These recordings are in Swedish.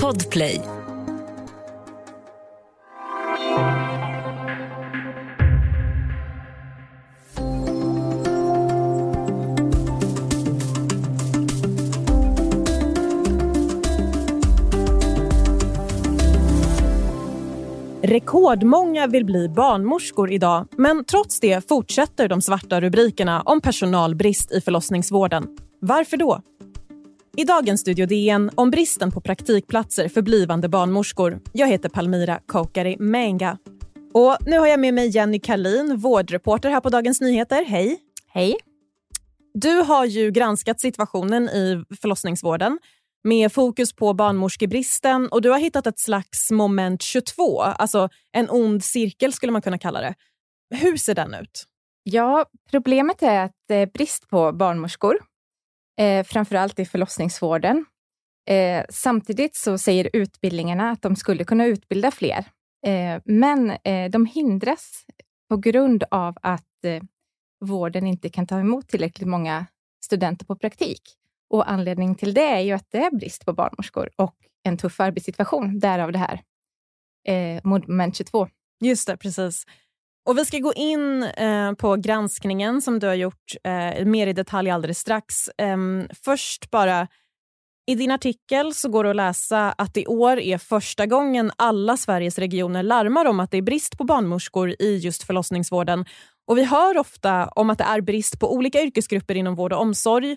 Podplay. Rekordmånga vill bli barnmorskor idag men trots det fortsätter de svarta rubrikerna om personalbrist i förlossningsvården. Varför då? I dagens Studio DN om bristen på praktikplatser för blivande barnmorskor. Jag heter Palmira Kokari Menga. Och nu har jag med mig Jenny Kalin, vårdreporter här på Dagens Nyheter. Hej! Hej. Du har ju granskat situationen i förlossningsvården med fokus på barnmorskebristen och du har hittat ett slags moment 22, alltså en ond cirkel skulle man kunna kalla det. Hur ser den ut? Ja, problemet är att det är brist på barnmorskor, eh, framförallt i förlossningsvården. Eh, samtidigt så säger utbildningarna att de skulle kunna utbilda fler, eh, men eh, de hindras på grund av att eh, vården inte kan ta emot tillräckligt många studenter på praktik. Och Anledningen till det är ju att det är brist på barnmorskor och en tuff arbetssituation, därav det här eh, moment 22. Just det, precis. Och Vi ska gå in eh, på granskningen som du har gjort eh, mer i detalj alldeles strax. Eh, först bara, i din artikel så går det att läsa att i år är första gången alla Sveriges regioner larmar om att det är brist på barnmorskor i just förlossningsvården. Och Vi hör ofta om att det är brist på olika yrkesgrupper inom vård och omsorg.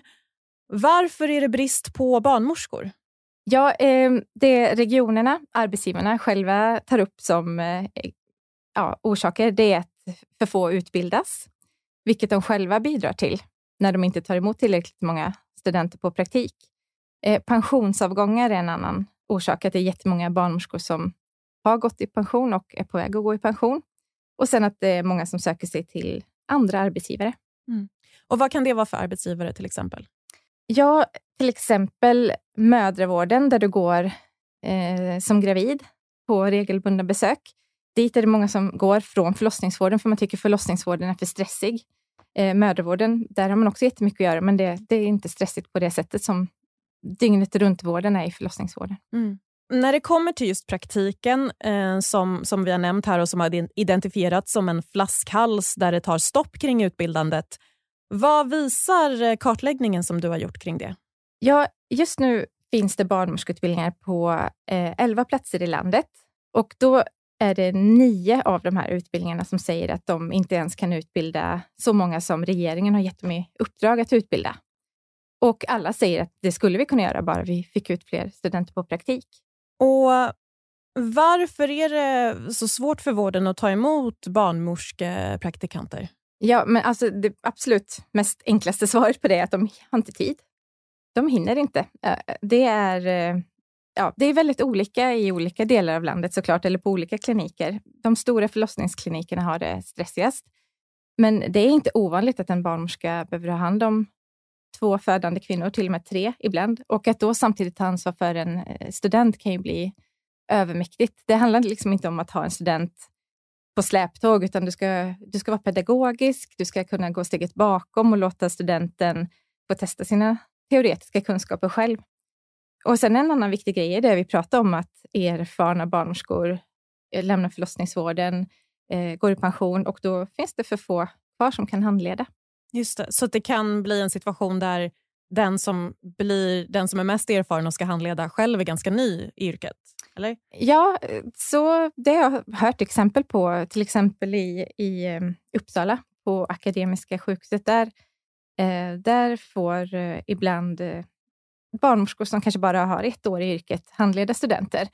Varför är det brist på barnmorskor? Ja, eh, det regionerna, arbetsgivarna själva tar upp som eh, ja, orsaker, det är att för få utbildas, vilket de själva bidrar till när de inte tar emot tillräckligt många studenter på praktik. Eh, pensionsavgångar är en annan orsak, att det är jättemånga barnmorskor som har gått i pension och är på väg att gå i pension. Och sen att det är många som söker sig till andra arbetsgivare. Mm. Och Vad kan det vara för arbetsgivare till exempel? Ja, till exempel mödravården där du går eh, som gravid på regelbundna besök. Dit är det många som går från förlossningsvården för man tycker förlossningsvården är för stressig. Eh, mödravården, där har man också jättemycket att göra men det, det är inte stressigt på det sättet som dygnet runt-vården är i förlossningsvården. Mm. När det kommer till just praktiken eh, som, som vi har nämnt här och som har identifierats som en flaskhals där det tar stopp kring utbildandet vad visar eh, kartläggningen som du har gjort kring det? Ja, just nu finns det barnmorskeutbildningar på eh, 11 platser i landet och då är det nio av de här utbildningarna som säger att de inte ens kan utbilda så många som regeringen har gett dem i uppdrag att utbilda. Och alla säger att det skulle vi kunna göra bara vi fick ut fler studenter på praktik. Och varför är det så svårt för vården att ta emot barnmorskepraktikanter? Ja, men alltså det absolut mest enklaste svaret på det är att de har inte tid. De hinner inte. Det är, eh, ja, det är väldigt olika i olika delar av landet såklart, eller på olika kliniker. De stora förlossningsklinikerna har det stressigast. Men det är inte ovanligt att en barnmorska behöver ha hand om två födande kvinnor, till och med tre ibland. Och att då samtidigt ta ansvar för en eh, student kan ju bli övermäktigt. Det handlar liksom inte om att ha en student på släptåg, utan du ska, du ska vara pedagogisk, du ska kunna gå steget bakom och låta studenten få testa sina teoretiska kunskaper själv. Och sen en annan viktig grej är det vi pratar om, att erfarna barnmorskor eh, lämnar förlossningsvården, eh, går i pension och då finns det för få kvar som kan handleda. Just det, så det kan bli en situation där den som, blir, den som är mest erfaren och ska handleda själv är ganska ny i yrket? Eller? Ja, så det har jag hört exempel på, till exempel i, i eh, Uppsala på Akademiska sjukhuset. Där, där får ibland barnmorskor som kanske bara har ett år i yrket handleda studenter.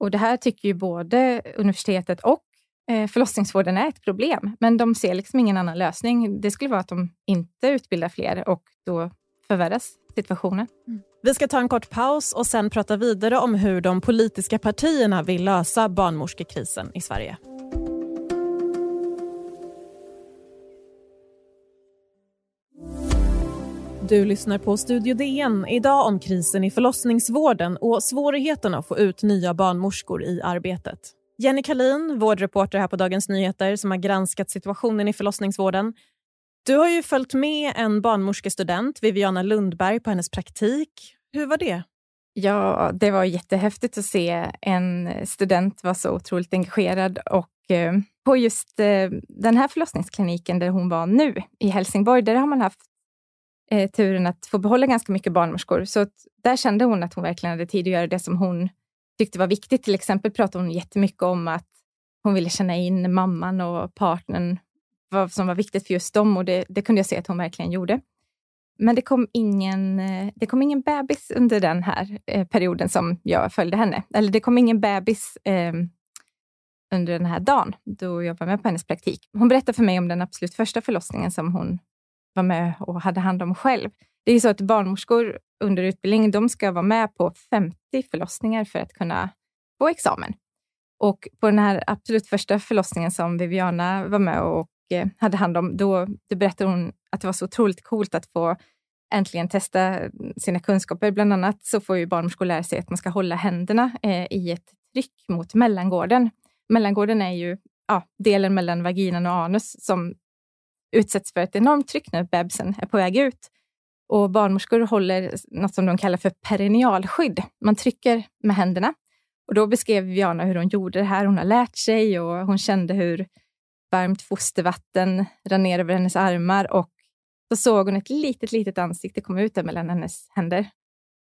Och Det här tycker ju både universitetet och eh, förlossningsvården är ett problem, men de ser liksom ingen annan lösning. Det skulle vara att de inte utbildar fler och då förvärras situationen. Mm. Vi ska ta en kort paus och sen prata vidare om hur de politiska partierna vill lösa barnmorskekrisen i Sverige. Du lyssnar på Studio DN. Idag om krisen i förlossningsvården och svårigheterna att få ut nya barnmorskor i arbetet. Jenny Kalin, vårdreporter här på Dagens Nyheter som har granskat situationen i förlossningsvården du har ju följt med en barnmorskestudent, Viviana Lundberg, på hennes praktik. Hur var det? Ja, det var jättehäftigt att se en student vara så otroligt engagerad och eh, på just eh, den här förlossningskliniken där hon var nu i Helsingborg, där har man haft eh, turen att få behålla ganska mycket barnmorskor. Så att, där kände hon att hon verkligen hade tid att göra det som hon tyckte var viktigt. Till exempel pratade hon jättemycket om att hon ville känna in mamman och partnern, vad som var viktigt för just dem och det, det kunde jag se att hon verkligen gjorde. Men det kom ingen, eh, det kom ingen bebis under den här eh, perioden som jag följde henne. Eller det kom ingen bebis eh, under den här dagen då jag var med på hennes praktik. Hon berättade för mig om den absolut första förlossningen som hon var med och hade hand om själv. Det är så att barnmorskor under utbildning, de ska vara med på 50 förlossningar för att kunna få examen. Och på den här absolut första förlossningen som Viviana var med och eh, hade hand om, då, då berättade hon att det var så otroligt coolt att få äntligen testa sina kunskaper. Bland annat så får ju barnmorskor lära sig att man ska hålla händerna eh, i ett tryck mot mellangården. Mellangården är ju ja, delen mellan vaginan och anus som utsätts för ett enormt tryck när bebisen är på väg ut. Och barnmorskor håller något som de kallar för perinealskydd. Man trycker med händerna. Och då beskrev Viviana hur hon gjorde det här. Hon har lärt sig och hon kände hur varmt fostervatten rann ner över hennes armar och så såg hon ett litet, litet ansikte komma ut mellan hennes händer.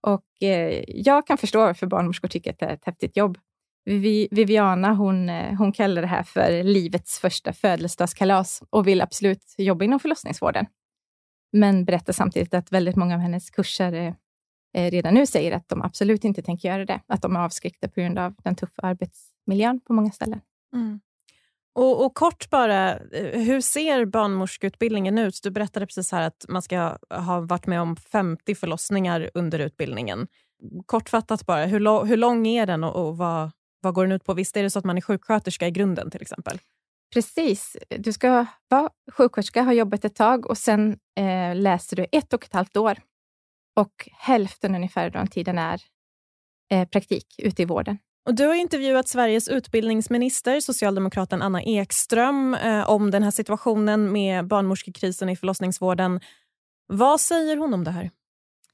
Och eh, jag kan förstå varför barnmorskor tycker att det är ett häftigt jobb. Viviana hon, eh, hon kallar det här för livets första födelsedagskalas och vill absolut jobba inom förlossningsvården. Men berättar samtidigt att väldigt många av hennes kursare eh, eh, redan nu säger att de absolut inte tänker göra det. Att de är avskräckta på grund av den tuffa arbetsmiljön på många ställen. Mm. Och, och, kort bara, hur ser barnmorskeutbildningen ut? Du berättade precis här att man ska ha varit med om 50 förlossningar under utbildningen. Kortfattat bara, hur, lo hur lång är den och, och vad, vad går den ut på? Visst är det så att man är sjuksköterska i grunden till exempel? Precis. Du ska vara sjuksköterska, ha jobbat ett tag och sen eh, läser du ett och ett halvt år. Och hälften ungefär av den tiden är eh, praktik ute i vården. Och du har intervjuat Sveriges utbildningsminister, socialdemokraten Anna Ekström, eh, om den här situationen med barnmorskekrisen i förlossningsvården. Vad säger hon om det här?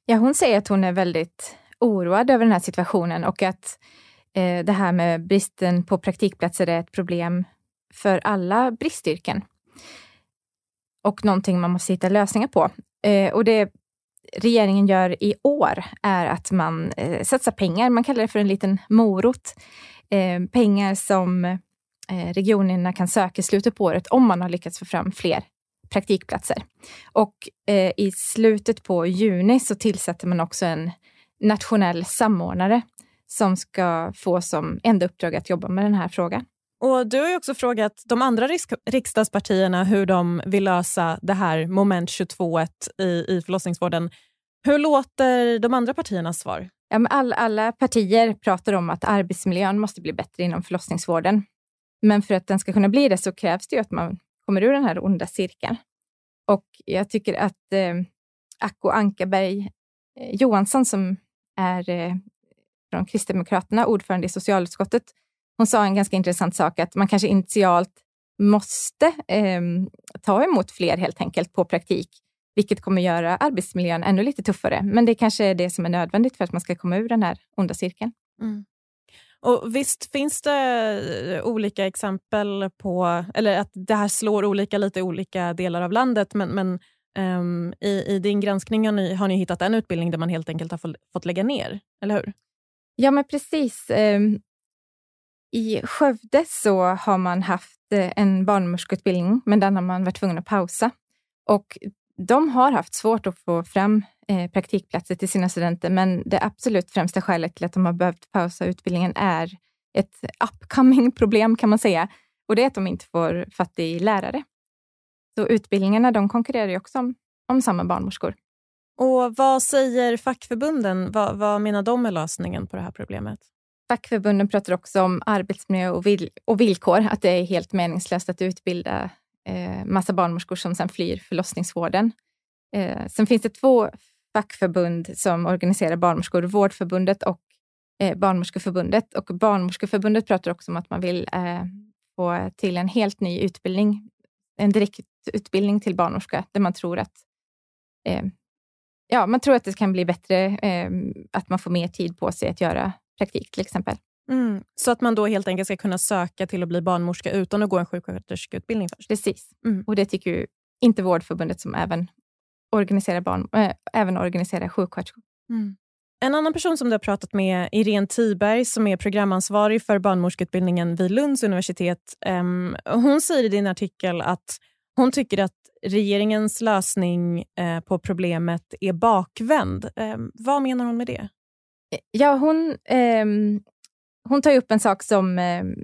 Ja, hon säger att hon är väldigt oroad över den här situationen och att eh, det här med bristen på praktikplatser är ett problem för alla bristyrken. Och någonting man måste hitta lösningar på. Eh, och det regeringen gör i år är att man eh, satsar pengar. Man kallar det för en liten morot. Eh, pengar som eh, regionerna kan söka i slutet på året om man har lyckats få fram fler praktikplatser. Och eh, i slutet på juni så tillsätter man också en nationell samordnare som ska få som enda uppdrag att jobba med den här frågan. Och Du har också frågat de andra riksdagspartierna hur de vill lösa det här moment 22 i, i förlossningsvården. Hur låter de andra partiernas svar? Ja, men all, alla partier pratar om att arbetsmiljön måste bli bättre inom förlossningsvården. Men för att den ska kunna bli det så krävs det ju att man kommer ur den här onda cirkeln. Och jag tycker att eh, Acko Ankarberg eh, Johansson som är eh, från Kristdemokraterna, ordförande i socialutskottet, hon sa en ganska intressant sak, att man kanske initialt måste eh, ta emot fler helt enkelt på praktik, vilket kommer göra arbetsmiljön ännu lite tuffare. Men det kanske är det som är nödvändigt för att man ska komma ur den här onda cirkeln. Mm. Och Visst finns det eh, olika exempel på, eller att det här slår olika lite i olika delar av landet, men, men um, i, i, din granskning har ni, har ni hittat en utbildning där man helt enkelt har fått lägga ner, eller hur? Ja, men precis. Ehm, I Skövde så har man haft eh, en barnmorskeutbildning, men den har man varit tvungen att pausa. Och de har haft svårt att få fram eh, praktikplatser till sina studenter, men det absolut främsta skälet till att de har behövt pausa utbildningen är ett upcoming problem kan man säga. Och det är att de inte får fatt i lärare. Så utbildningarna de konkurrerar ju också om, om samma barnmorskor. Och Vad säger fackförbunden? Vad, vad menar de med lösningen på det här problemet? Fackförbunden pratar också om arbetsmiljö och, vill och villkor, att det är helt meningslöst att utbilda eh, massa barnmorskor som sen flyr förlossningsvården. Eh, sen finns det två fackförbund som organiserar barnmorskor, Vårdförbundet och eh, Barnmorskeförbundet. Och Barnmorskeförbundet pratar också om att man vill eh, få till en helt ny utbildning, en direktutbildning till barnmorska, där man tror att eh, ja, man tror att det kan bli bättre, eh, att man får mer tid på sig att göra praktik till exempel. Mm. Så att man då helt enkelt ska kunna söka till att bli barnmorska utan att gå en sjuksköterskeutbildning först? Precis. Mm. Och det tycker ju inte Vårdförbundet som även organiserar, barn, äh, även organiserar sjuksköterskor. Mm. En annan person som du har pratat med, Irene Tiberg, som är programansvarig för barnmorskeutbildningen vid Lunds universitet. Um, hon säger i din artikel att hon tycker att regeringens lösning eh, på problemet är bakvänd. Eh, vad menar hon med det? Ja, hon, eh, hon tar upp en sak som, ehm,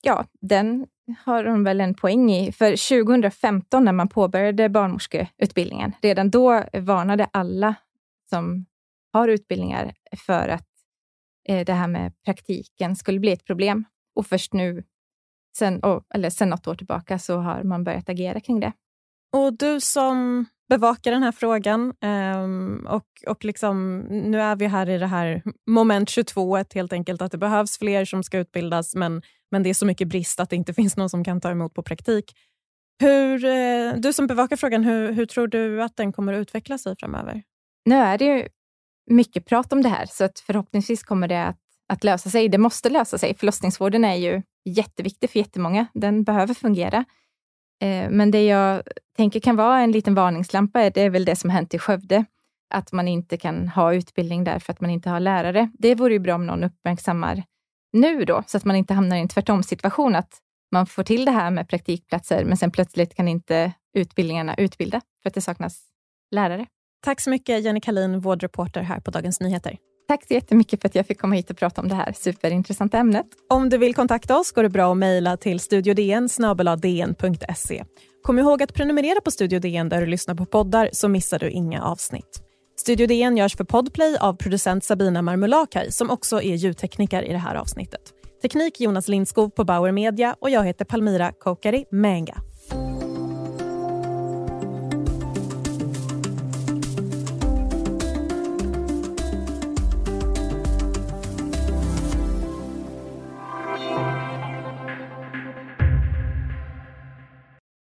ja, den har hon väl en poäng i. För 2015 när man påbörjade barnmorskeutbildningen, redan då varnade alla som har utbildningar för att eh, det här med praktiken skulle bli ett problem. Och först nu, sen, oh, eller sen något år tillbaka, så har man börjat agera kring det. Och du som bevakar den här frågan, um, och, och liksom, nu är vi här i det här moment 22, helt enkelt att det behövs fler som ska utbildas, men, men det är så mycket brist att det inte finns någon som kan ta emot på praktik. Hur, eh, du som bevakar frågan, hur, hur tror du att den kommer att utveckla sig framöver? Nu är det ju mycket prat om det här, så att förhoppningsvis kommer det att, att lösa sig. Det måste lösa sig. Förlossningsvården är ju jätteviktig för jättemånga. Den behöver fungera. Eh, men det jag tänker kan vara en liten varningslampa, det är väl det som hänt i Skövde. Att man inte kan ha utbildning där för att man inte har lärare. Det vore ju bra om någon uppmärksammar nu då, så att man inte hamnar i en tvärtom situation, att man får till det här med praktikplatser, men sen plötsligt kan inte utbildningarna utbilda för att det saknas lärare. Tack så mycket Jenny Kalin, vårdreporter här på Dagens Nyheter. Tack så jättemycket för att jag fick komma hit och prata om det här superintressanta ämnet. Om du vill kontakta oss går det bra att mejla till studiodn dn.se. Kom ihåg att prenumerera på Studio DN där du lyssnar på poddar så missar du inga avsnitt. Studio DN görs för Podplay av producent Sabina Marmulakai som också är ljudtekniker i det här avsnittet. Teknik Jonas Lindskov på Bauer Media och jag heter Palmira Kokari Menga.